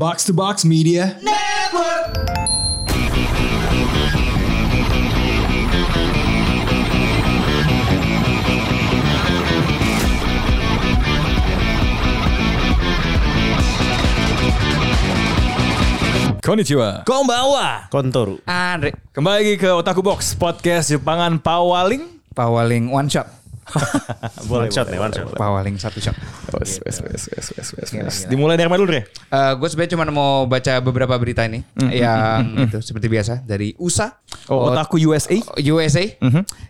Box to Box Media. Konnichiwa. Konbawa. Kontoru. Andre. Kembali lagi ke Otaku Box, podcast Jepangan Pawaling. Pawaling one shot. One shot nih, one shot. Pawaling satu shot. Wes, wes, wes, wes, wes, wes, wes. Dimulai dari mana dulu, Dre? Eh gue sebenarnya cuma mau baca beberapa berita ini yang itu seperti biasa dari USA. Oh, Otaku USA. USA,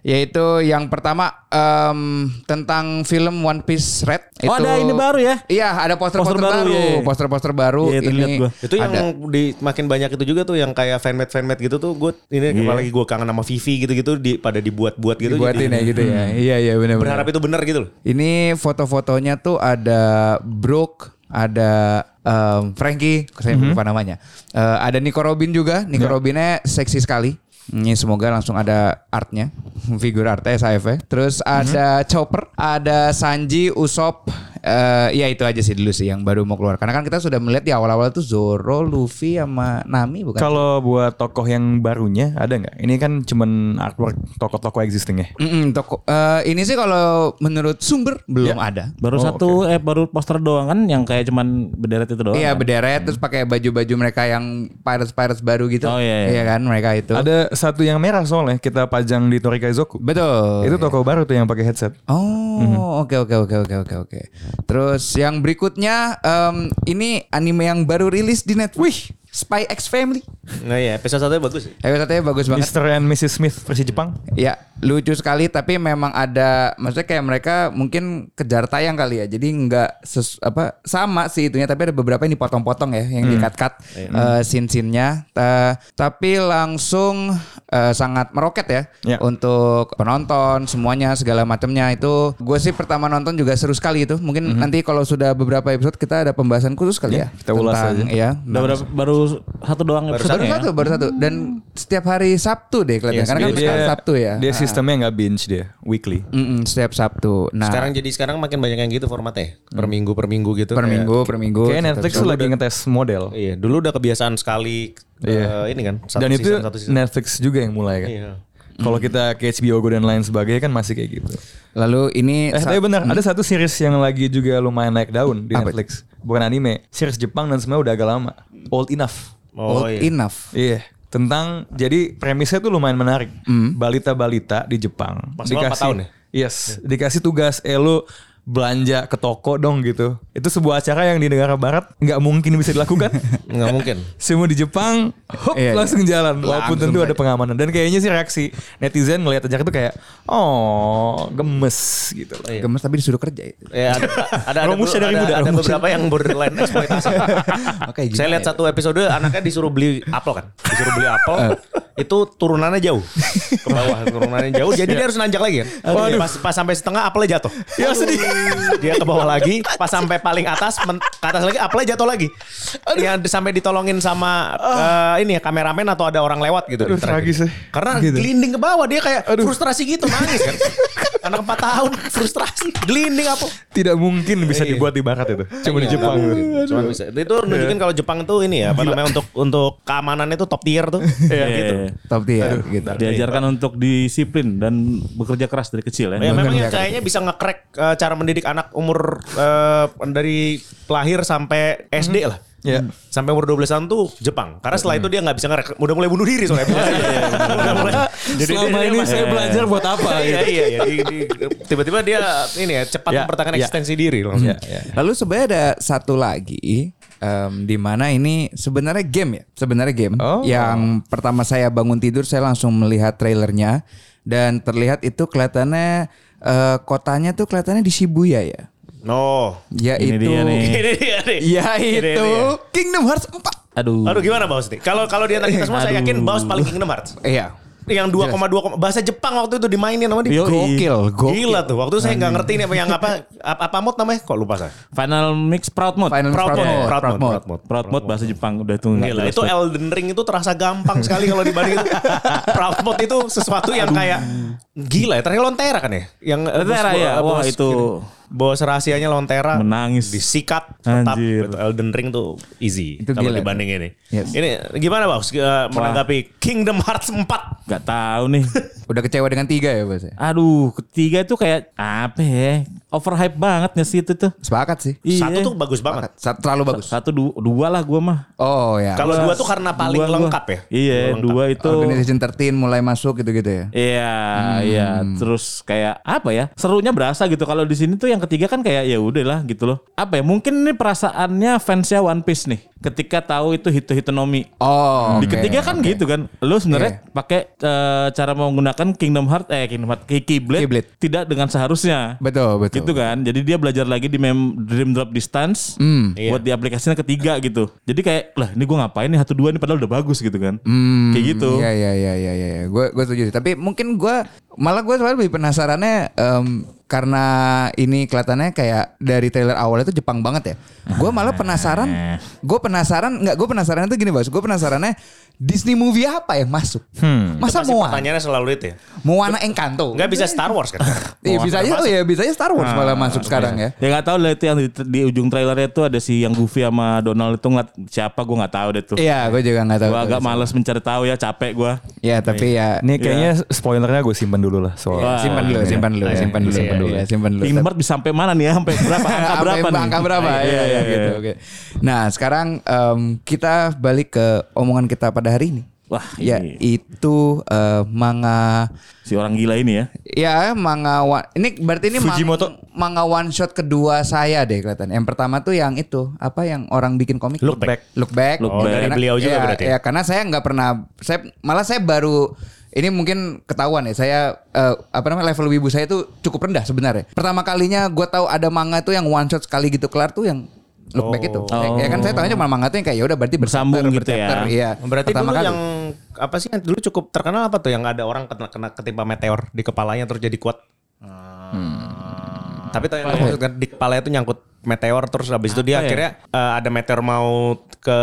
yaitu yang pertama em, tentang film One Piece Red. Oh, ada ini baru ya? Iya, ada poster-poster Poster baru, baru, iya, iya. poster-poster baru. Iya, itu liat ini gua. Itu yang ada. di makin banyak itu juga tuh yang kayak fanmade fanmade gitu tuh gue ini Iya. apalagi gue kangen sama Vivi gitu-gitu di pada dibuat-buat gitu. dibuatin ya jadi gitu ya. Iya iya benar Berharap itu benar gitu loh. Ini foto-fotonya tuh ada Brooke, ada em, Frankie, saya lupa namanya. Eh, ada Nico Robin juga. Nico Robinnya seksi sekali. Ini semoga langsung ada artnya, figur artnya SAF. Terus ada Chopper, ada Sanji, Usopp. Eh ya itu aja sih dulu sih yang baru mau keluar. Karena kan kita sudah melihat di awal-awal tuh Zoro, Luffy sama Nami bukan? Kalau buat tokoh yang barunya ada nggak? Ini kan cuman artwork tokoh-tokoh existing ya. Mm-mm, toko. eh, ini sih kalau menurut sumber belum Ya. ada. Baru Oh, satu eh baru poster doang kan yang kayak cuman berderet itu doang. Iya kan? berderet terus pakai baju-baju mereka yang pirates pirates baru gitu. Oh, iya, iya. kan mereka itu. Ada satu yang merah soalnya kita pajang di Torikaizoku. Betul. Itu tokoh baru tuh yang pakai headset. Oh, oke oke oke oke oke oke. Terus yang berikutnya em, ini anime yang baru rilis di Netflix. Spy X Family. Nah ya episode satu bagus sih. Episode bagus banget. Mr. and Mrs. Smith versi Jepang. Ya, lucu sekali tapi memang ada maksudnya kayak mereka mungkin kejar tayang kali ya. Jadi nggak ses- apa sama sih itunya tapi ada beberapa yang dipotong-potong ya, yang di-cut-cut eh, scene-scene-nya. Ta- tapi langsung eh, sangat meroket ya, Ya. untuk penonton semuanya segala macamnya itu gue sih pertama nonton juga seru sekali itu. Mungkin nanti kalau sudah beberapa episode kita ada pembahasan khusus kali ya, kita ulas aja. ya. Udah berapa, baru satu doang Baru episode Baru ya? satu, baru satu. Dan setiap hari Sabtu deh kelihatannya. Karena kan Dia- sekarang Sabtu ya. Dia sistemnya nggak binge dia, weekly. Mm-mm, setiap Sabtu. Nah, Sekarang jadi sekarang makin banyak yang gitu formatnya. Per minggu per minggu gitu. per kayak- minggu, per minggu. Kayak Netflix tuh lagi ngetes model. Iya, dulu udah kebiasaan sekali Iya. eh, ini kan satu Dan itu season, satu season. Netflix juga yang mulai kan. Iya. Kalau kita ke HBO Go dan lain sebagainya kan masih kayak gitu. Lalu ini Eh tapi benar, ada satu series yang lagi juga lumayan naik daun di Apa Netflix. Bukan anime, series Jepang dan sebenarnya udah agak lama. Old Enough. Oh old iya. enough. Iya, tentang jadi premisnya tuh lumayan menarik. Balita-balita di Jepang Maksimal empat tahun ya? Yes, dikasih tugas eh lu belanja ke toko dong gitu. Itu sebuah acara yang di negara barat nggak mungkin bisa dilakukan. Nggak mungkin. Semua di Jepang hop Iya, iya. langsung jalan walaupun Langsung tentu ada aja. pengamanan dan kayaknya sih reaksi netizen ngelihat acara itu kayak oh gemes gitu loh. Iya. Gemes tapi disuruh kerja itu. Ya, ada ada ada, ada, dari muda, ada Romusha. beberapa yang borderline eksploitasi. Oke, Saya lihat satu episode anaknya disuruh beli apel kan. Disuruh beli apel. itu turunannya jauh. Ke bawah turunannya jauh. Jadi dia harus nanjak lagi kan. Pas, pas sampai setengah apelnya jatuh. Ya sedih. Dia ke bawah lagi. Pas sampai paling atas. men- ke atas lagi apelnya jatuh lagi. Yang sampai ditolongin sama eh, ini ya kameramen atau ada orang lewat gitu. Aduh, tragis ya. Karena Gitu. gelinding ke bawah. Dia kayak frustrasi gitu. Nangis kan. Anak 4 tahun frustrasi. Gelinding apa. Tidak mungkin bisa Iya. dibuat di barat itu. Cuma di Iya, Jepang. mungkin. Cuma bisa. Itu nunjukin kalau Jepang tuh ini ya, apa namanya untuk untuk keamanannya itu top tier tuh. Iya, gitu. iya. Top tier gitu. Diajarkan untuk disiplin dan bekerja keras dari kecil ya. Ya, memang kayaknya bisa nge-crack eh, cara mendidik anak umur eh, dari lahir sampai SD lah. Ya. Sampai umur 12 tahun tuh Jepang. Karena setelah itu dia nggak bisa nge udah mulai bunuh diri soalnya. Udah mulai- Jadi dia- selama dia ini masih- saya belajar buat apa Iya gitu. iya iya. Di- di- Tiba-tiba dia ini ya cepat Ya, mempertahankan ya. eksistensi diri langsung. Ya, ya. Lalu sebenarnya ada satu lagi em, di mana ini sebenarnya game ya, sebenarnya game. Oh. Yang pertama saya bangun tidur saya langsung melihat trailernya dan terlihat itu kelihatannya eh, kotanya tuh kelihatannya di Shibuya ya. No. Yaitu dia nih. Ini dia nih. Ini yaitu dia. Kingdom Hearts 4. Aduh. Aduh gimana Baus nih? Kalau kalau di antara kita semua saya yakin Baus paling Kingdom Hearts. Iya. Yang 2,2 bahasa Jepang waktu itu dimainin sama dia. Gokil, gokil. Gila tuh. Waktu itu saya nggak ngerti nih apa yang apa apa, apa mod namanya? Kok lupa saya? Final Mix Proud Mode. Final Proud Proud mode, Mode, proud Proud mode, Mode. proud mode. Proud Mode bahasa Jepang udah itu nggak Gila, itu tuh. Elden Ring itu terasa gampang sekali kalau dibanding itu. Proud mode itu sesuatu yang kayak gila ya. Terakhir Lontera kan ya? Yang Lontera ya? Wah, itu. Bos rahasianya Lontera Menangis. disikat tetap Anjir. Gitu. Elden Ring tuh easy Itu kalau gila. dibanding ini. Yes. Ini gimana Bos eh, menanggapi Kingdom Hearts 4? Gak tahu nih. Udah kecewa dengan tiga ya bos? Aduh, ketiga itu kayak apa ya? Overhype banget nggak sih itu tuh? Sepakat sih. Iya. Satu tuh bagus banget. Satu terlalu bagus. Satu dua, dua lah gua mah. Oh ya. Kalau dua tuh karena paling Dua lengkap ya. Iya, Lengkap. dua itu. Organization 13 mulai masuk gitu-gitu ya. Iya, iya. Terus kayak apa ya? Serunya berasa gitu. Kalau di sini tuh yang ketiga kan kayak ya udahlah gitu loh. Apa ya? Mungkin ini perasaannya fansnya One Piece nih. Ketika tahu itu Hito Hitonomi. Oh. Di ketiga kan oke. gitu kan. Lu sebenarnya pakai eh, cara menggunakan Kingdom Heart eh Kingdom Heart Keyblade, Keyblade. tidak dengan seharusnya. Betul, betul. Gitu kan. Jadi dia belajar lagi di mem Dream Drop Distance. Iya. buat di aplikasinya ketiga gitu. Jadi kayak lah ini gua ngapain nih satu dua nih padahal udah bagus gitu kan. Hmm, Kayak gitu. Iya iya iya iya iya. Gue gue setuju. Tapi mungkin gue malah gue sebenarnya lebih penasarannya em, karena ini kelihatannya kayak dari trailer awal itu Jepang banget ya. Gue malah penasaran. Gue penasaran nggak? Gue penasaran itu gini bos. Gue penasarannya Disney movie apa yang masuk? Hmm. Masa Moana? pertanyaannya selalu itu ya. Moana Encanto? Nggak bisa Star Wars kan? Iya bisa aja. Oh ya bisa aja Star Wars malah masuk sekarang ya. Ya nggak tahu lah itu yang di, di ujung trailernya tuh ada si yang Goofy sama Donald itu nggak siapa gue nggak tahu deh tuh. Iya, gue juga nggak tahu. Gue agak males mencari tahu ya capek gue. Ya tapi ya Ini kayaknya spoilernya gue simpan dulu lah soal. Simpan dulu, simpan dulu, Iya, simpan dulu, simpan dulu. ya, simpan dulu. Bisa sampai mana nih ya? Sampai berapa? Angka berapa nih? Angka berapa? Iya, Iya, iya, iya, iya. gitu. Oke. Nah, sekarang em, kita balik ke omongan kita pada hari ini. Wah, Ya, ini itu eh, manga si orang gila ini ya. ya manga one, ini berarti ini mang- Fujimoto. manga one shot kedua saya deh kelihatan. Yang pertama tuh yang itu, apa yang orang bikin komik? Look Back. Look back. Look Oh, Back. dari Karena- beliau juga ya, berarti. Ya, karena saya nggak pernah saya malah saya baru ini mungkin ketahuan ya saya eh, apa namanya level wibu saya itu cukup rendah sebenarnya. Pertama kalinya gue tahu ada manga itu yang one shot sekali gitu kelar tuh yang look back itu. Oh. Ya, kan saya tahunya cuma manga tuh yang kayak ya udah berarti Bersambung gitu ya. Iya. Berarti pertama dulu kali. yang apa sih yang dulu cukup terkenal apa tuh yang ada orang kena, kena ketimpa meteor di kepalanya terus jadi kuat. Tapi tuh yang maksudnya di kepalanya itu nyangkut meteor terus habis itu dia ya? akhirnya eh, ada meteor mau ke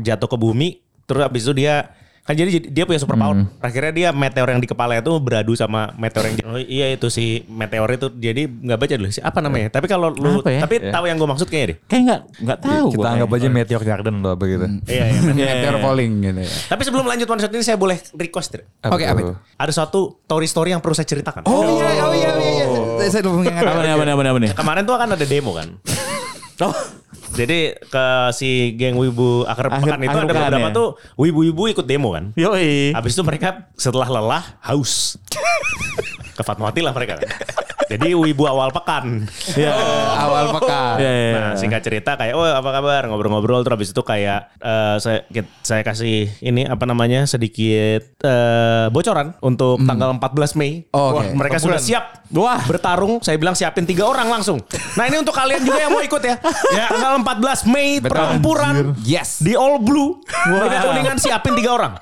jatuh ke bumi terus habis itu dia kan jadi dia punya super power. Akhirnya dia meteor yang di kepalanya itu beradu sama meteor yang oh, iya itu si meteor itu jadi nggak baca dulu sih apa namanya. Tapi kalau lu Apa ya? tapi tahu yang gue maksud kayaknya deh. Kayak nggak nggak tahu. Kita anggap aja Meteor Garden loh begitu. Iya iya. meteor falling gitu ya. Tapi sebelum lanjut one shot ini saya boleh request? Oke, apa itu? tuh? Ada suatu story story yang perlu saya ceritakan. Oh, iya, oh iya, iya, iya. Saya, saya lupa mengingat. Apa nih apa nih apa nih? Kemarin tuh akan ada demo kan. Oh, Jadi ke si geng wibu akhir, Akhir- pekan itu akhir ada beberapa ya? tuh wibu-wibu ikut demo kan. yoi. Habis itu mereka setelah lelah haus. ke Fatmawati lah mereka kan. Jadi wibu awal pekan. Ya. Awal pekan. Ya, ya, ya. Nah singkat cerita kayak oh apa kabar ngobrol-ngobrol terus habis itu kayak eh, saya saya kasih ini apa namanya sedikit eh, bocoran untuk tanggal 14 Mei. Hmm. Oh, Wah, oke. mereka sudah siap Wah. bertarung. Saya bilang siapin tiga orang langsung. Nah ini untuk kalian juga yang mau ikut ya. Ya tanggal 14 Mei pertempuran Yes. di All Blue. Mega Kuningan siapin tiga orang.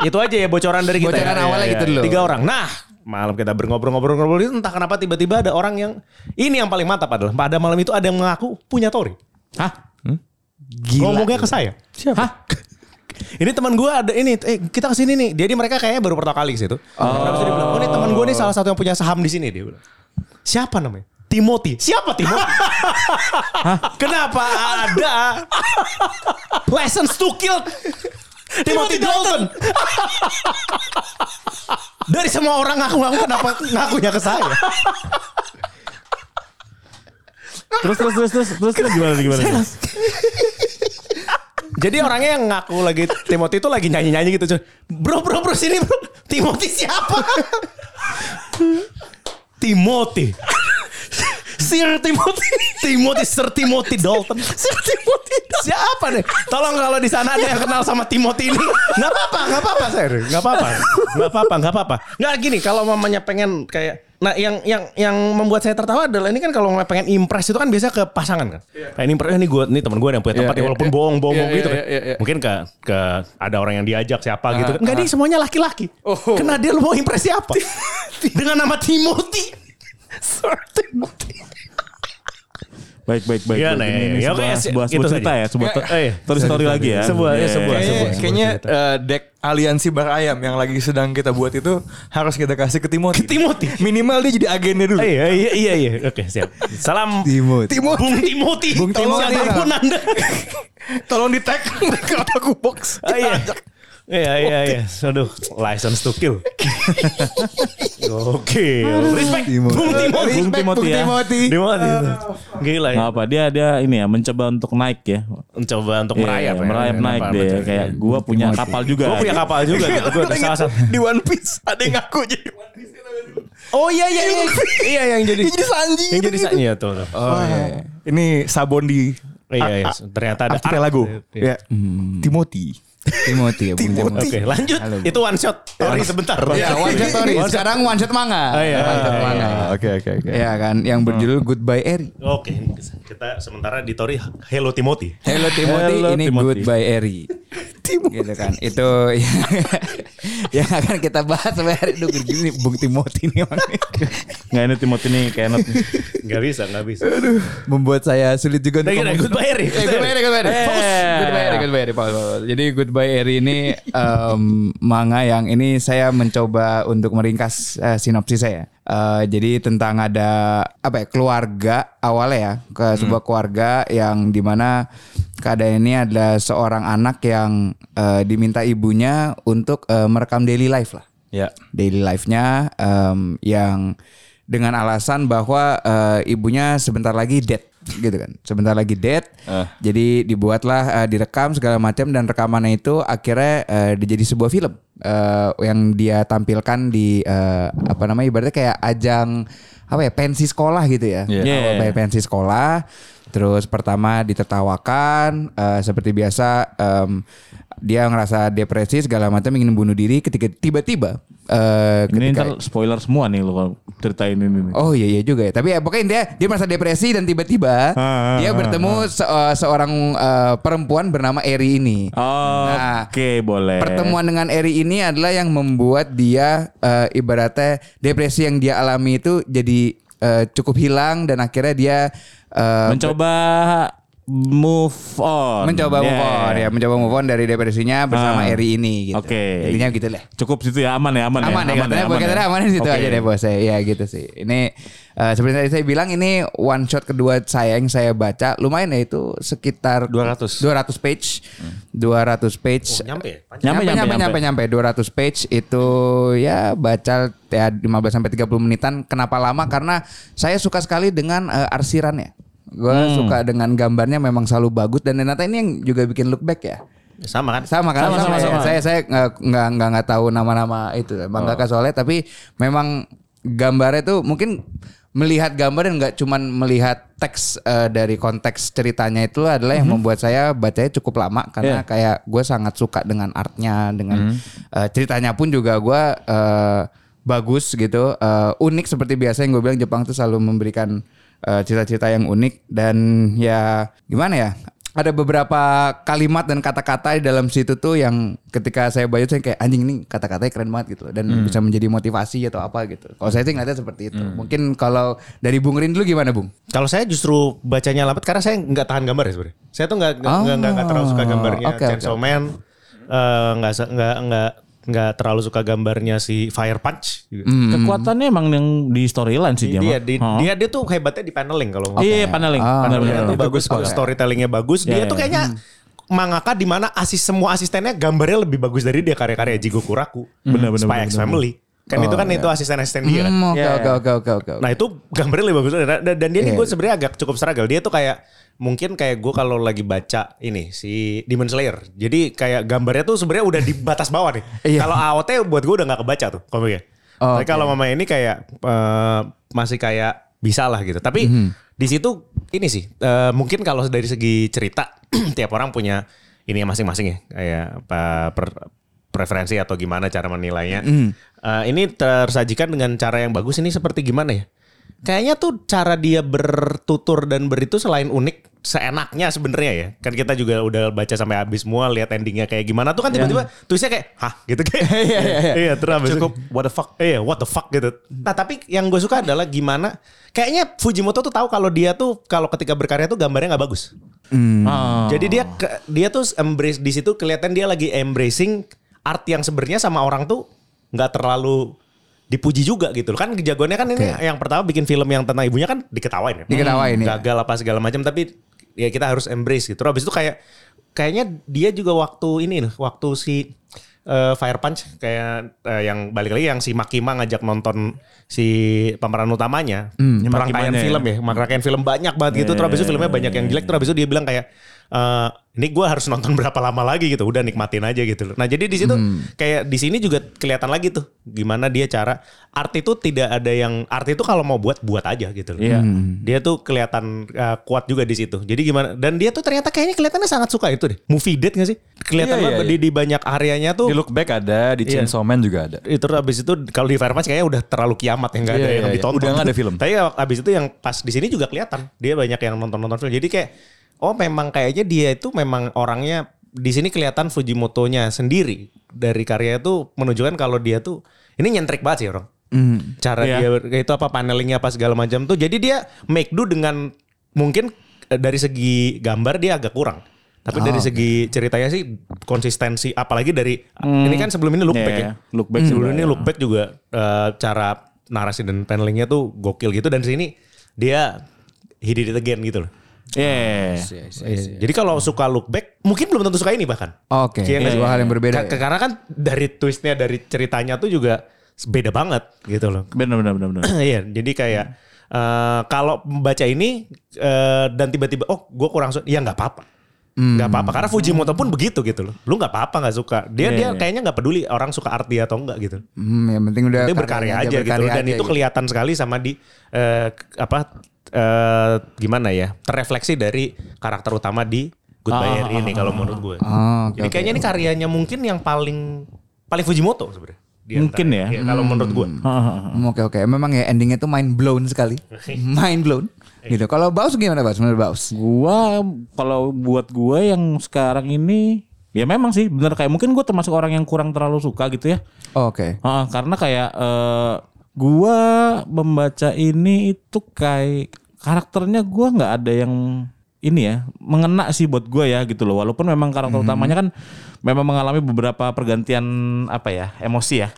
Itu aja ya bocoran dari kita. Bocoran ya. awalnya gitu dulu. Tiga orang. Nah malam kita berngobrol-ngobrol-ngobrol itu entah kenapa tiba-tiba ada orang yang ini yang paling mantap adalah pada malam itu ada yang mengaku punya Tori. Hah? Ngomongnya ke saya. Siapa? Hah? Ini teman gue ada ini, eh kita ke sini nih. Jadi mereka kayaknya baru pertama kali ke situ. Habis itu dia bilang, oh ini teman gue nih salah satu yang punya saham di sini dia bilang. Siapa namanya? Timothy. Siapa Timothy? Kenapa ada license to kill Timothy Dalton? Dari semua orang ngaku-ngaku kenapa ngakunya ke saya? Terus terus terus terus terus, terus gimana gimana? Jadi orangnya yang ngaku lagi Timothy itu lagi nyanyi-nyanyi gitu. Bro, bro, bro sini bro. Timothy siapa? Timothy. Sir Timothy. Timothy, Sir Timothy Dalton. Sir Timothy Dalton. Siapa nih? Tolong kalau di sana ada yang kenal sama Timothy ini. Gak apa-apa, gak apa-apa, Sir. Gak apa-apa. Gak apa-apa, gak apa-apa. Gak gini, kalau mamanya pengen kayak Nah, yang yang yang membuat saya tertawa adalah ini kan kalau nggak pengen impress itu kan biasa ke pasangan kan. Kayak ini impress ini gue nih teman gue yang punya tempat Iya, ya, walaupun iya, bohong-bohong iya, gitu iya, kan. iya, iya. Mungkin ke ke ada orang yang diajak siapa gitu kan. Ah, Enggak nih semuanya laki-laki. Oh. Kena dia lu mau impress siapa? Dengan nama Timothy. Timothy. Baik baik baik. Iya, baik. nah, Ini, ini ya, sebuah, oke, sebuah, gitu sebuah cerita ya, sebuah Ya, eh, story story lagi ya. Sebuah, ya, sebuah, Kayaknya, sebuah. kayaknya eh, deck aliansi bar ayam yang lagi sedang kita buat itu harus kita kasih ke Timothy. Ke Timothy. Minimal dia jadi agennya dulu. Iya iya iya iya. Oke, siap. Salam Timothy. Bung Timothy. Bung Tolong Timothy. siapa pun Anda. Tolong di tag ke aku box. Ah, iya. Iya iya iya. Aduh, license to kill. Oke, respect Timothy. Bung Timothy. Bung Timothy ya. Timothy. Timothy. Gila ya. Nggak apa dia dia ini ya mencoba untuk naik ya. Mencoba untuk Iya, merayap ya. merayap naik deh kayak gua punya kapal juga. Gue punya kapal juga gitu. Gue ada salah satu. di One Piece ada yang ngaku jadi One Piece. Oh iya iya iya. Iya yang jadi Dia jadi Sanji. yang jadi sa- iya tuh. tuh. Oh iya. Ini sabon di Iya iya. Ternyata ada archipelago. Iya. Ya. Timothy. Timothy ya, Bung Timothy. Oke, lanjut. Halo. Itu one shot. Tori sebentar. Ya, one shot story. Sekarang one shot manga. Oh, iya, One shot iya, manga. Oke oke oke. Ya kan, yang berjudul Goodbye Eri. Oke, kita sementara di Tori Hello Timothy. Hello Timothy, Hello, ini Timothy. Goodbye Eri. Gitu kan. Itu yang akan kita bahas sampai hari gini Bung Timothy ini emang Nggak ini Timothy nih kayak not. Gak bisa, gak bisa. membuat saya sulit juga untuk ngomong. goodbye Eri. Eh, goodbye Eri, goodbye Eri. Eh. Goodbye Eri, goodbye Eri. Jadi Goodbye Eri ini em, manga yang ini saya mencoba untuk meringkas eh, sinopsis saya. Eh, jadi tentang ada apa ya keluarga awalnya ya ke sebuah keluarga yang di mana keadaan ini adalah seorang anak yang eh, diminta ibunya untuk eh, merekam daily life lah Ya. daily life-nya em, yang dengan alasan bahwa eh, ibunya sebentar lagi dead gitu kan sebentar lagi dead Eh. jadi dibuatlah eh, direkam segala macam dan rekamannya itu akhirnya eh, dijadi sebuah film eh, yang dia tampilkan di eh, apa namanya ibaratnya kayak ajang apa ya pensi sekolah gitu ya Yeah. by pensi sekolah terus pertama ditertawakan eh, seperti biasa em, dia ngerasa depresi segala macam ingin bunuh diri ketika tiba-tiba Ini ketika ntar spoiler semua nih lo kalau ceritain ini nih. Oh iya iya juga ya. Tapi ya pokoknya dia dia merasa depresi dan tiba-tiba Ah, dia ah, bertemu se- eh, seorang eh, perempuan bernama Eri ini. Oh, Nah, Oke boleh. Pertemuan dengan Eri ini adalah yang membuat dia eh, ibaratnya depresi yang dia alami itu jadi eh, cukup hilang dan akhirnya dia eh, mencoba move on. mencoba move Yeah. on ya, mencoba move on dari depresinya bersama Ah. Eri ini gitu. Oke. Intinya gitu lah. Cukup situ ya aman ya aman, aman ya. ya katanya aman katanya ya. aman di situ Oke. aja deh bos saya ya gitu sih ini eh, seperti tadi saya bilang ini one shot kedua saya yang saya baca lumayan ya itu sekitar 200. 200 page 200 page Oh, nyampe ya? Panjang. nyampe Nyampe, nyampe nyampe nyampe, nyampe 200 page itu ya baca ya 15 sampai 30 menitan kenapa lama karena saya suka sekali dengan eh, arsirannya gue Hmm. suka dengan gambarnya memang selalu bagus. Dan ternyata ini yang juga bikin look back ya? Sama kan? sama kan? Sama, sama, sama, sama. saya saya nggak nggak nggak nggak tahu nama-nama itu. Mangaka soalnya tapi memang gambarnya tuh mungkin melihat gambar dan nggak cuman melihat teks eh, dari konteks ceritanya itu adalah yang membuat saya bacanya cukup lama. Karena Iya. kayak gue sangat suka dengan artnya dengan eh, ceritanya pun juga gue eh, bagus gitu. Eh, unik seperti biasa yang gue bilang Jepang tuh selalu memberikan eh, cerita-cerita yang unik dan ya gimana ya ada beberapa kalimat dan kata-kata di dalam situ tuh yang ketika saya baca saya kayak anjing nih kata-katanya keren banget gitu dan bisa menjadi motivasi atau apa gitu. Kalau saya sih ngeliatnya seperti itu. Mungkin kalau dari Bung Rin dulu gimana Bung? Kalau saya justru bacanya lambat karena saya nggak tahan gambar ya sebenarnya. Saya tuh nggak nggak Oh, terlalu suka gambarnya oke, Chainsaw oke. Man. Eh, Nggak se- nggak nggak nggak terlalu suka gambarnya si Fire Punch. Gitu. Kekuatannya emang yang di storyline sih dia. Dia, mah. di, Oh. dia dia tuh hebatnya di paneling kalau nggak Iya, paneling, Ah, paneling. Dia tuh paneling. bagus, bagus storytellingnya bagus. Dia Iya, tuh iya. kayaknya mangaka di mana asis semua asistennya gambarnya lebih bagus dari dia karya-karya Jigoku Raku, Bener, bener, Spy bener, X bener. Family. Kan itu kan itu asisten-asisten dia kan. Hmm, Oke Iya, oke oke oke oke. Nah itu gambarnya lebih bagus dan, dan- dia nih Iya. gue sebenarnya agak cukup struggle. Dia tuh kayak mungkin kayak gue kalau lagi baca ini si Demon Slayer. Jadi kayak gambarnya tuh sebenarnya udah di batas bawah nih. Iya. Kalau AOT buat gue udah nggak kebaca tuh komiknya. Oh, Tapi kalau mama ini kayak eh, masih kayak bisa lah gitu. Tapi Mhm. di situ ini sih eh, mungkin kalau dari segi cerita tiap orang punya ini masing-masing ya kayak apa per- preferensi atau gimana cara menilainya. Eh, ini tersajikan dengan cara yang bagus ini seperti gimana ya? Kayaknya tuh cara dia bertutur dan beritu selain unik, seenaknya sebenarnya ya. Kan kita juga udah baca sampai habis semua, lihat endingnya kayak gimana tuh kan tiba-tiba twistnya kayak, hah gitu kayak. Iya, iya, terus habis itu- Cukup what the fuck. Iya, what the fuck gitu. Nah, tapi yang gue suka adalah gimana kayaknya Fujimoto tuh tahu kalau dia tuh kalau ketika berkarya tuh gambarnya nggak bagus. Ah. Jadi dia dia tuh embrace di situ kelihatan dia lagi embracing art yang sebenarnya sama orang tuh nggak terlalu dipuji juga gitu loh. Kan jagoannya kan ini Oke. yang pertama bikin film yang tentang ibunya kan diketawain ya. Diketawain, iya. Gagal apa segala macam tapi ya kita harus embrace gitu. Habis itu kayak kayaknya dia juga waktu ini nih, waktu si eh, Fire Punch kayak eh, yang balik lagi yang si Makima ngajak nonton si pemeran utamanya Hmm, rangkaian Makimanya film ya, rangkaian film banyak banget gitu. Terus habis itu filmnya banyak yang jelek. Terus habis itu dia bilang kayak eh, ini gue harus nonton berapa lama lagi gitu. Udah nikmatin aja gitu loh. Nah jadi di situ kayak di sini juga kelihatan lagi tuh gimana dia cara art itu tidak ada yang art itu kalau mau buat buat aja gitu loh. Iya. Dia tuh kelihatan uh, kuat juga di situ. Jadi gimana? Dan dia tuh ternyata kayaknya kelihatannya sangat suka itu deh. Movie date gak sih? Kelihatan Iya, iya, banget di, di banyak areanya tuh. Di look back ada, di Iya. Chainsaw Man juga ada. itu habis itu kalau di Firepunch kayaknya udah terlalu kiamat ya nggak ada Iya, yang iya, iya. ditonton. Udah nggak ada film. Tapi habis itu yang pas di sini juga kelihatan dia banyak yang nonton-nonton film. Jadi kayak oh memang kayaknya dia itu memang orangnya di sini kelihatan Fujimoto-nya sendiri dari karya itu menunjukkan kalau dia tuh ini nyentrik banget sih orang. Hmm. Cara Iya. dia itu apa panelingnya apa segala macam tuh. Jadi dia make do dengan mungkin eh, dari segi gambar dia agak kurang. Tapi dari segi ceritanya sih konsistensi apalagi dari ini kan sebelum ini look Iya, back ya. iya. Look back sebelum juga, ini ya. look back juga eh, cara narasi dan panelingnya tuh gokil gitu dan sini dia he did it again gitu loh. Iya. Iya. Jadi kalau suka look back mungkin belum tentu suka ini bahkan. Oke, Iya, dua iya. hal yang berbeda. Ka- ya? Karena kan dari twistnya dari ceritanya tuh juga beda banget gitu loh. Benar benar benar benar. Iya, jadi kayak eh, kalau membaca ini eh, dan tiba-tiba oh gue kurang suka, ya nggak apa-apa. Nggak apa-apa karena Fujimoto pun begitu gitu loh. Lu nggak apa-apa nggak suka. Dia Iya, dia iya. kayaknya nggak peduli orang suka art dia atau enggak gitu. Hmm, yang penting udah Dia berkarya karyanya aja gitu berkarya dan aja itu kelihatan sekali sama di eh, apa eh, gimana ya? Terrefleksi dari karakter utama di Goodbye Ah, Eri ini kalau menurut gue. Oh, oke, Jadi kayaknya ini karyanya mungkin yang paling paling Fujimoto sebenarnya. Di Mungkin antara- ya. Iya, kalau menurut gue. Hmm, Oke oke, memang ya endingnya tuh mind blown sekali, mind blown. Gitu. Kalau Baus gimana Baus? Menurut Baus? Gua kalau buat gua yang sekarang ini ya memang sih bener kayak mungkin gua termasuk orang yang kurang terlalu suka gitu ya. Oh, Oke. Ah, karena kayak eh, gua membaca ini itu kayak karakternya gua nggak ada yang ini ya mengena sih buat gua ya gitu loh. Walaupun memang karakter utamanya kan memang mengalami beberapa pergantian apa ya emosi ya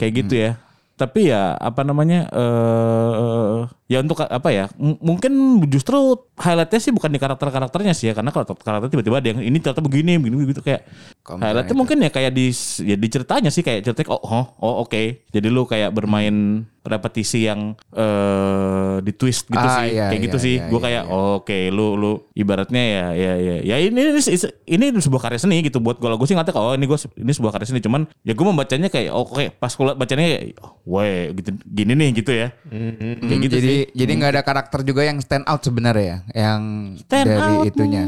kayak gitu ya. Tapi ya apa namanya eh ya untuk apa ya mungkin justru highlightnya sih bukan di karakter karakternya sih ya karena kalau karakter tiba-tiba ada yang ini ternyata begini begini begitu kayak highlightnya mungkin ya kayak di ya di ceritanya sih kayak ceritanya oh oh, oh, oke. Jadi lu kayak bermain repetisi yang eh di twist gitu Ah, sih iya, kayak gitu iya, sih. iya, gue iya, kayak iya. oh, oke lu lu ibaratnya ya ya ya ya ini ini, ini, sebuah karya seni gitu buat gue gue sih ngerti oh ini gue ini sebuah karya seni cuman ya gue membacanya kayak oh, oke pas gue bacanya kayak oh, weh gitu gini nih gitu ya. Kayak Hmm, gitu jadi sih jadi nggak ada karakter juga yang stand out sebenarnya ya, yang Stand dari out, itunya.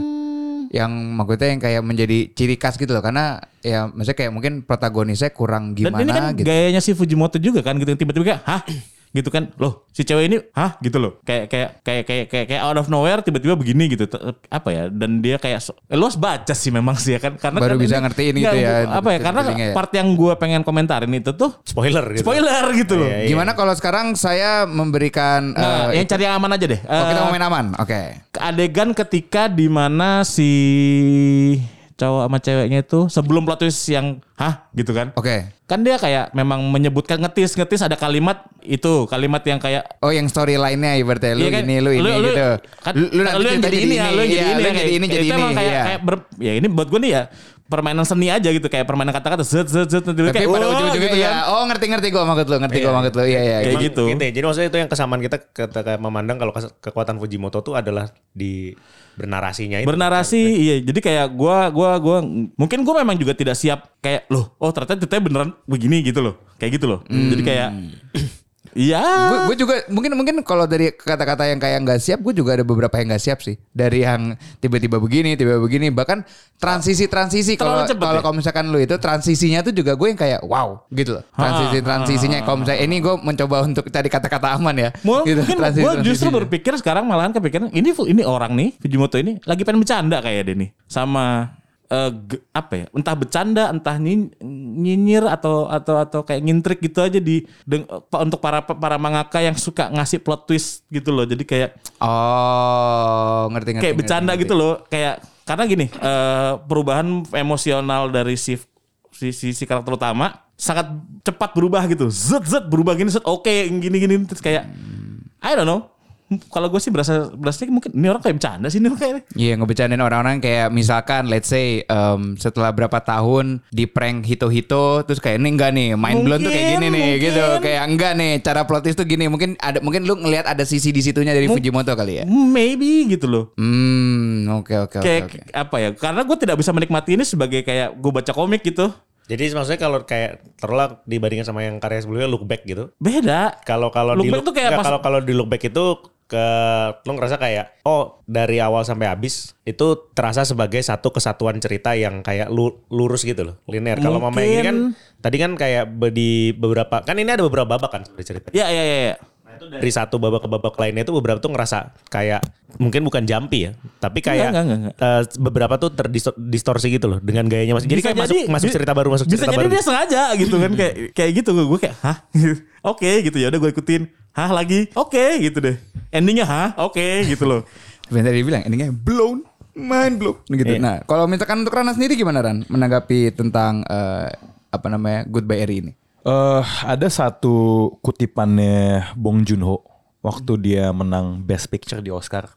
Yang maksudnya yang kayak menjadi ciri khas gitu loh karena ya maksudnya kayak mungkin protagonisnya kurang Dan gimana ini kan gitu. gayanya si Fujimoto juga kan gitu tiba-tiba kayak hah gitu kan loh si cewek ini hah gitu loh kayak kayak kayak kayak kayak, kayak out of nowhere tiba-tiba begini gitu apa ya dan dia kayak eh, lo harus baca sih memang sih ya kan karena Baru kan bisa ini- ngertiin gitu ya, apa ya karena ya. part yang gue pengen komentarin itu tuh Spoiler gitu. spoiler gitu loh Iya, iya. Gimana kalau sekarang saya memberikan Nah, eh, yang cari yang aman aja deh oh, kita Eh, mau main aman. Oke. adegan ketika di mana si cowok sama ceweknya itu sebelum plot twist yang hah gitu kan Oke. kan dia kayak memang menyebutkan ngetis ngetis ada kalimat itu kalimat yang kayak Oh yang storyline-nya ibaratnya lu Iya kan? ini lu ini gitu. kan, lu, lu nanti yang jadi ini ya, lu yang jadi iya, ini lu ya, jadi ini jadi ini. emang kayak, iya. kayak ber, ya ini buat gue nih ya permainan seni aja gitu kayak permainan kata-kata zet zet zet nanti Tapi kayak pada oh, ujung-ujungnya gitu ya, kan. oh ngerti-ngerti gua maksud lu, ngerti gua maksud lu. Iya iya. Kayak Emang- gitu. ya. Jadi maksudnya itu yang kesamaan kita ketika memandang kalau kekuatan Fujimoto tuh adalah di bernarasinya itu. bernarasi iya. Jadi kayak gua gua gua mungkin gua memang juga tidak siap kayak loh oh ternyata ceritanya beneran begini gitu loh. Kayak gitu loh. Jadi kayak Iya. Gue juga mungkin mungkin kalau dari kata-kata yang kayak nggak siap, gue juga ada beberapa yang nggak siap sih. Dari yang tiba-tiba begini, tiba-tiba begini, bahkan transisi-transisi kalau ya? kalau misalkan lu itu transisinya tuh juga gue yang kayak wow gitu loh. Transisi transisinya kalau misalnya ini gue mencoba untuk tadi kata-kata aman ya. Mungkin gitu, gue transisi-transisinya. justru berpikir sekarang malahan kepikiran ini ini orang nih Fujimoto ini lagi pengen bercanda kayak dia nih sama eh, ge- apa ya entah bercanda entah nyi- nyinyir atau atau atau kayak ngintrik gitu aja di deng- untuk para para mangaka yang suka ngasih plot twist gitu loh jadi kayak Oh, ngerti ngerti. kayak ngerti, bercanda ngerti. gitu loh kayak karena gini eh, perubahan emosional dari si si, si, si karakter utama sangat cepat berubah gitu zet zet berubah gini zet oke gini gini terus kayak I don't know kalau gue sih berasa berasa mungkin ini orang kayak bercanda sih ini orang kayak Iya ngebecandain orang-orang kayak misalkan let's say um, setelah berapa tahun di prank hito-hito terus kayak ini enggak nih mind blown tuh kayak gini Mungkin, nih mungkin. gitu. kayak enggak nih cara plot twist tuh gini. Mungkin ada mungkin lu ngelihat ada sisi di situnya dari Fujimoto kali ya. maybe gitu loh. Hmm oke oke oke kayak apa ya karena gue tidak bisa menikmati ini sebagai kayak gue baca komik gitu. Jadi maksudnya kalau kayak taruhlah dibandingkan sama yang karya sebelumnya look back gitu. beda. Kalau kalau Look di back tuh kayak pas- kalau kalau di look back itu ke lo ngerasa kayak oh dari awal sampai habis itu terasa sebagai satu kesatuan cerita yang kayak lu, lurus gitu loh linear. Kalau mama yang ini kan tadi kan kayak di beberapa kan ini ada beberapa babak kan sebenarnya cerita. ya ya ya, ya. Nah, itu dari satu babak ke babak lainnya itu beberapa tuh ngerasa kayak mungkin bukan jumpy ya, tapi kayak Enggak, enggak, enggak, eh, beberapa tuh terdistorsi gitu loh dengan gayanya masih. Jadi Bisa kayak masuk jadi- masuk bi- cerita baru masuk bisa cerita jadi baru. dia sengaja gitu kan kayak kayak gitu gue kayak hah oke gitu ya udah gue ikutin hah lagi oke gitu deh endingnya hah oke gitu loh Sebenarnya tadi bilang endingnya blown mind blown gitu. Iya. Nah kalau misalkan untuk Rana sendiri gimana Ran menanggapi tentang eh, apa namanya Goodbye Eri ini? Eh ada satu kutipannya Bong Joon-ho waktu dia menang Best Picture di Oscar.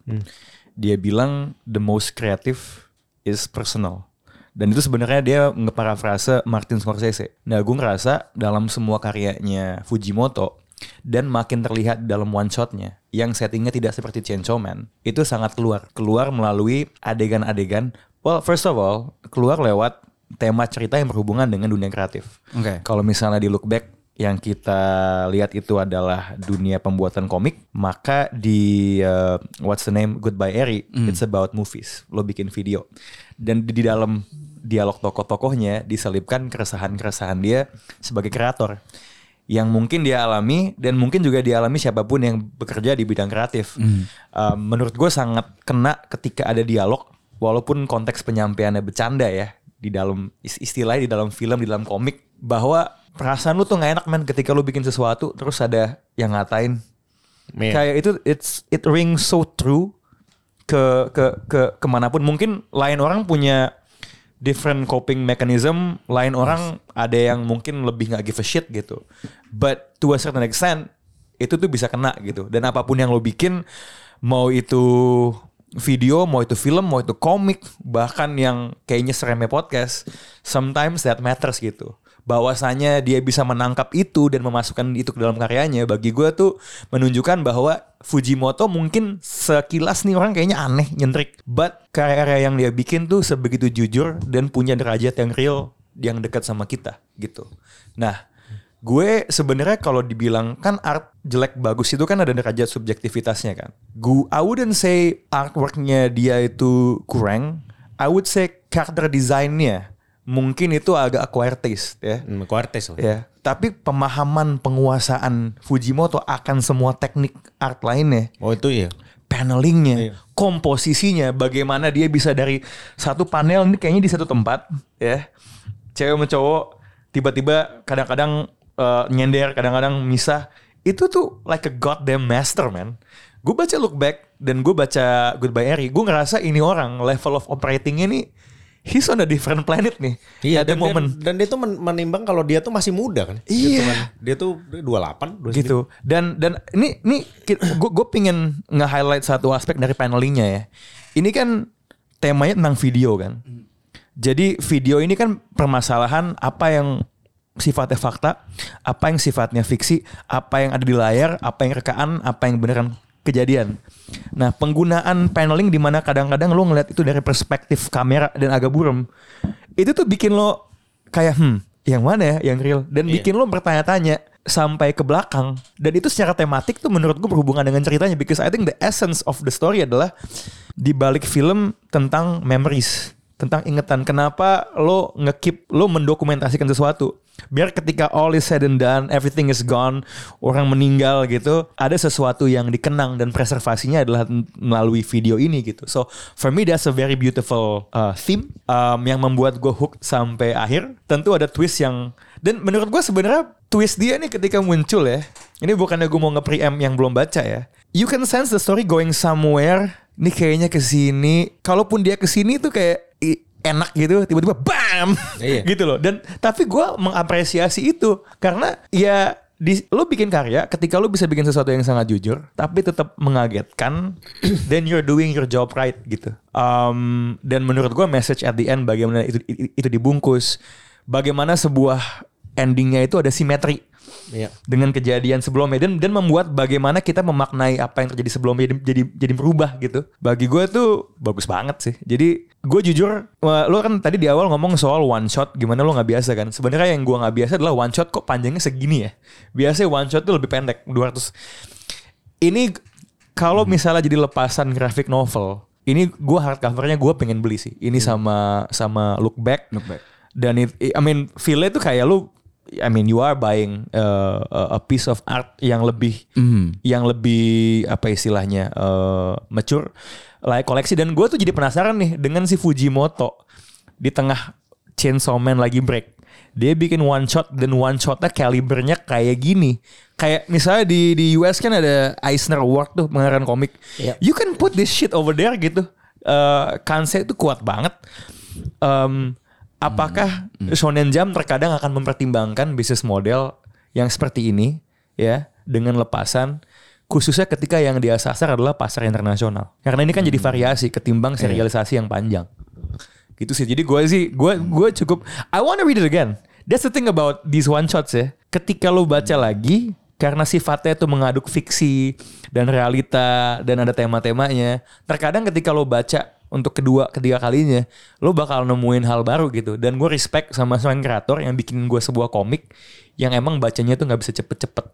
Dia bilang the most creative is personal. Dan itu sebenarnya dia ngeparafrase Martin Scorsese. Nah, gue ngerasa dalam semua karyanya Fujimoto dan makin terlihat dalam one shotnya yang settingnya tidak seperti Chainsaw Man itu sangat keluar keluar melalui adegan-adegan well first of all keluar lewat tema cerita yang berhubungan dengan dunia kreatif Oke. kalau misalnya di look back yang kita lihat itu adalah dunia pembuatan komik, maka di uh, What's the Name Goodbye Eri, it's about movies. Lo bikin video. Dan di, di dalam dialog tokoh-tokohnya diselipkan keresahan-keresahan dia sebagai kreator yang mungkin dia alami dan mungkin juga dialami siapa pun yang bekerja di bidang kreatif. Um, menurut gue sangat kena ketika ada dialog walaupun konteks penyampaiannya bercanda ya di dalam is- istilahnya di dalam film di dalam komik bahwa perasaan lu tuh nggak enak men ketika lu bikin sesuatu terus ada yang ngatain Iya. kayak itu it's it rings so true ke ke ke ke mana pun mungkin lain orang punya different coping mechanism. Lain orang ada yang mungkin lebih nggak give a shit gitu. But to a certain extent itu tuh bisa kena gitu. Dan apa pun yang lo bikin mau itu video mau itu film mau itu komik bahkan yang kayaknya seremnya podcast sometimes that matters gitu bahwasanya dia bisa menangkap itu dan memasukkan itu ke dalam karyanya bagi gue tuh menunjukkan bahwa Fujimoto mungkin sekilas nih orang kayaknya aneh nyentrik but karya-karya yang dia bikin tuh sebegitu jujur dan punya derajat yang real yang dekat sama kita gitu nah gue sebenarnya kalau dibilang kan art jelek bagus itu kan ada derajat subjektivitasnya kan. Gue I wouldn't say artworknya dia itu kurang. I would say character design-nya mungkin itu agak acquired taste ya. Hmm, lah. Ya, tapi pemahaman penguasaan Fujimoto akan semua teknik art lainnya Oh itu ya. panelingnya, komposisinya, bagaimana dia bisa dari satu panel ini kayaknya di satu tempat, ya, cewek sama cowok tiba-tiba kadang-kadang eh, nyender, kadang-kadang misah, itu tuh like a goddamn master man. Gue baca look back dan gue baca Goodbye Eri, gue ngerasa ini orang level of operatingnya nih, he's on a different planet nih. Iya, ada momen dan, dan dia tuh men- menimbang kalau dia tuh masih muda kan. Iya. Gitu kan. Dia tuh 28, 29. gitu dan dan ini ini gue gue pingin nge-highlight satu aspek dari panelingnya ya ini kan temanya tentang video kan jadi video ini kan permasalahan apa yang sifatnya fakta apa yang sifatnya fiksi apa yang ada di layar apa yang rekaan apa yang beneran kejadian. Nah penggunaan paneling di mana kadang-kadang lo ngeliat itu dari perspektif kamera dan agak buram itu tuh bikin lo kayak hmm yang mana ya yang real? Dan Iya. bikin lo bertanya-tanya sampai ke belakang. Dan itu secara tematik tuh menurut gue berhubungan dengan ceritanya because I think the essence of the story adalah di balik film tentang memories tentang ingetan kenapa lo ngekip lo mendokumentasikan sesuatu? Biar ketika all is said and done everything is gone orang meninggal gitu ada sesuatu yang dikenang dan preservasinya adalah melalui video ini gitu. So for me that's a very beautiful uh, theme um, yang membuat gue hook sampai akhir. Tentu ada twist yang dan menurut gue sebenarnya twist dia nih ketika muncul ya ini bukannya gue mau nge-preempt yang belum baca ya. You can sense the story going somewhere ini kayaknya ke sini kalaupun dia ke sini tuh kayak enak gitu tiba-tiba bam! Iya. gitu loh. Dan tapi gue mengapresiasi itu. Karena ya di, lo bikin karya ketika lo bisa bikin sesuatu yang sangat jujur tapi tetap mengagetkan then you're doing your job right gitu. Um, dan menurut gue message at the end bagaimana itu, itu dibungkus. Bagaimana sebuah endingnya itu ada simetri Iya. dengan kejadian sebelumnya dan dan membuat bagaimana kita memaknai apa yang terjadi sebelumnya jadi jadi, jadi berubah gitu. Bagi gue tuh bagus banget sih. Jadi gue jujur, lo kan tadi di awal ngomong soal one shot, gimana lo nggak biasa kan? Sebenarnya yang gue nggak biasa adalah one shot kok panjangnya segini ya. Biasanya one shot tuh lebih pendek, 200. Ini kalau misalnya jadi lepasan grafik novel, ini gue hardcovernya gue pengen beli sih. Ini sama sama look back. Look Back. Dan it, I mean feel-nya tuh kayak lu I mean you are buying uh, a a piece of art yang lebih yang lebih apa istilahnya uh, mature. Like koleksi. Dan gue tuh jadi penasaran nih dengan si Fujimoto di tengah Chainsaw Man lagi break. Dia bikin one shot dan one shotnya kalibernya kayak gini. Kayak misalnya di di US kan ada Eisner Award tuh pengarahan komik. Iya. you can put this shit over there gitu. Uh, Kansai itu kuat banget. Em, apakah Shonen Jump terkadang akan mempertimbangkan bisnis model yang seperti ini ya dengan lepasan khususnya ketika yang dia sasar adalah pasar internasional? Karena ini kan jadi variasi ketimbang serialisasi yang panjang. Gitu sih. Jadi gue sih gue gue cukup I wanna read it again. That's the thing about these one shots ya. Ketika lo baca lagi karena sifatnya itu mengaduk fiksi dan realita dan ada tema-temanya terkadang ketika lo baca untuk kedua ketiga kalinya lo bakal nemuin hal baru gitu. Dan gue respect sama seorang kreator yang bikin gue sebuah komik yang emang bacanya tuh nggak bisa cepet-cepet.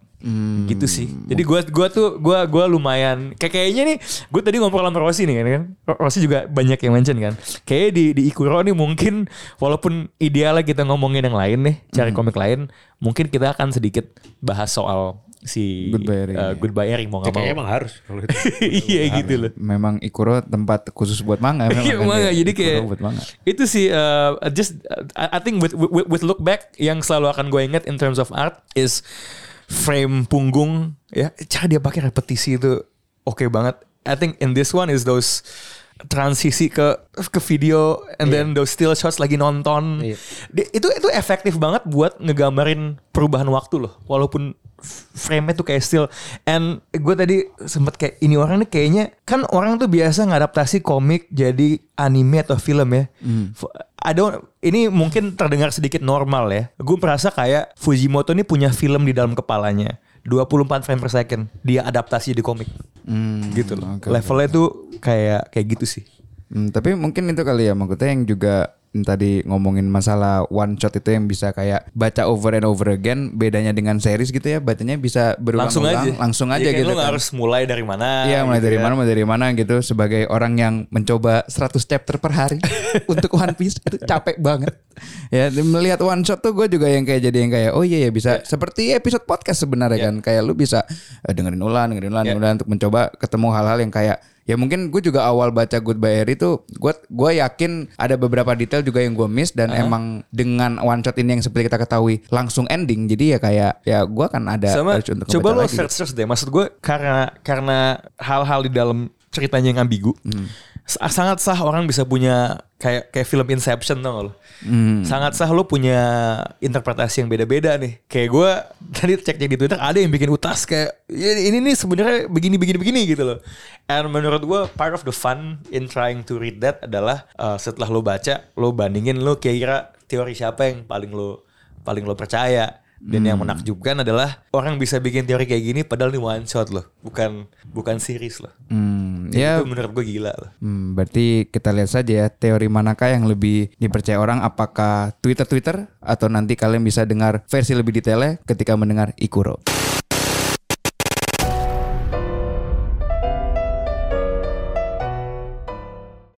Gitu sih. Jadi gue gua tuh gue gua lumayan kayak kayaknya nih gue tadi ngobrol sama Rossi nih kan kan? Rossi juga banyak yang mention kan? Kayaknya di di Ikuro nih mungkin walaupun idealnya kita ngomongin yang lain nih cari komik lain mungkin kita akan sedikit bahas soal si Goodbye Eri. uh, Goodbye Eri mau nggak mau Kayaknya emang harus kalau itu. iya gitu loh Memang Ikuro tempat khusus buat manga. memang Iya kan manga ya. jadi kayak buat manga. itu sih uh, just uh, I think with, with with look back yang selalu akan gue inget in terms of art is frame punggung ya cara dia pakai repetisi itu oke banget. I think in this one is those transisi ke ke video and then those still shots lagi nonton. Di- Itu itu efektif banget buat ngegambarin perubahan waktu loh. Walaupun frame-nya tuh kayak still and gue tadi sempet kayak ini orang nih kayaknya kan orang tuh biasa ngadaptasi komik jadi anime atau film ya. F- I don't ini mungkin terdengar sedikit normal ya. Gue merasa kayak Fujimoto ini punya film di dalam kepalanya. 24 frame per second dia adaptasi di komik. gitu loh. oke, Levelnya tuh kayak kayak gitu sih. Hmm, tapi mungkin itu kali ya maksudnya yang juga tadi ngomongin masalah one shot itu yang bisa kayak baca over and over again bedanya dengan series gitu ya bacanya bisa Langsung berulang-ulang aja. langsung aja kayak gitu kan. harus mulai dari mana. Iya mulai gitu dari ya. mana mulai dari mana gitu sebagai orang yang mencoba 100 chapter per hari untuk One Piece itu capek banget. Ya melihat one shot tuh gue juga yang kayak jadi yang kayak oh iya ya bisa seperti episode podcast sebenarnya kan kayak lu bisa eh, dengerin ulang dengerin ulang Iya. dengerin ulang untuk mencoba ketemu hal-hal yang kayak ya mungkin gue juga awal baca Goodbye Harry tuh gue gue yakin ada beberapa detail juga yang gue miss dan emang dengan one shot ini yang seperti kita ketahui langsung ending jadi ya kayak ya gue kan ada sama untuk coba lo lagi. search search deh maksud gue karena karena hal-hal di dalam ceritanya yang ambigu Hmm. Sa- sangat sah orang bisa punya kayak kayak film Inception gak lo Hmm. sangat sah lo punya interpretasi yang beda-beda nih. Kayak gue tadi cek cek di Twitter ada yang bikin utas kayak "Ya, ini nih sebenarnya begini begini begini gitu loh. And menurut gue part of the fun in trying to read that adalah uh, setelah lo baca lo bandingin lo kira-kira teori siapa yang paling lo paling lo percaya Dan yang menakjubkan adalah orang bisa bikin teori kayak gini padahal ini one shot loh, bukan bukan series loh. Hmm, Ya, ya itu menurut gue gila loh. Hmm, berarti kita lihat saja ya teori manakah yang lebih dipercaya orang apakah Twitter Twitter atau nanti kalian bisa dengar versi lebih detailnya ketika mendengar Ikuro.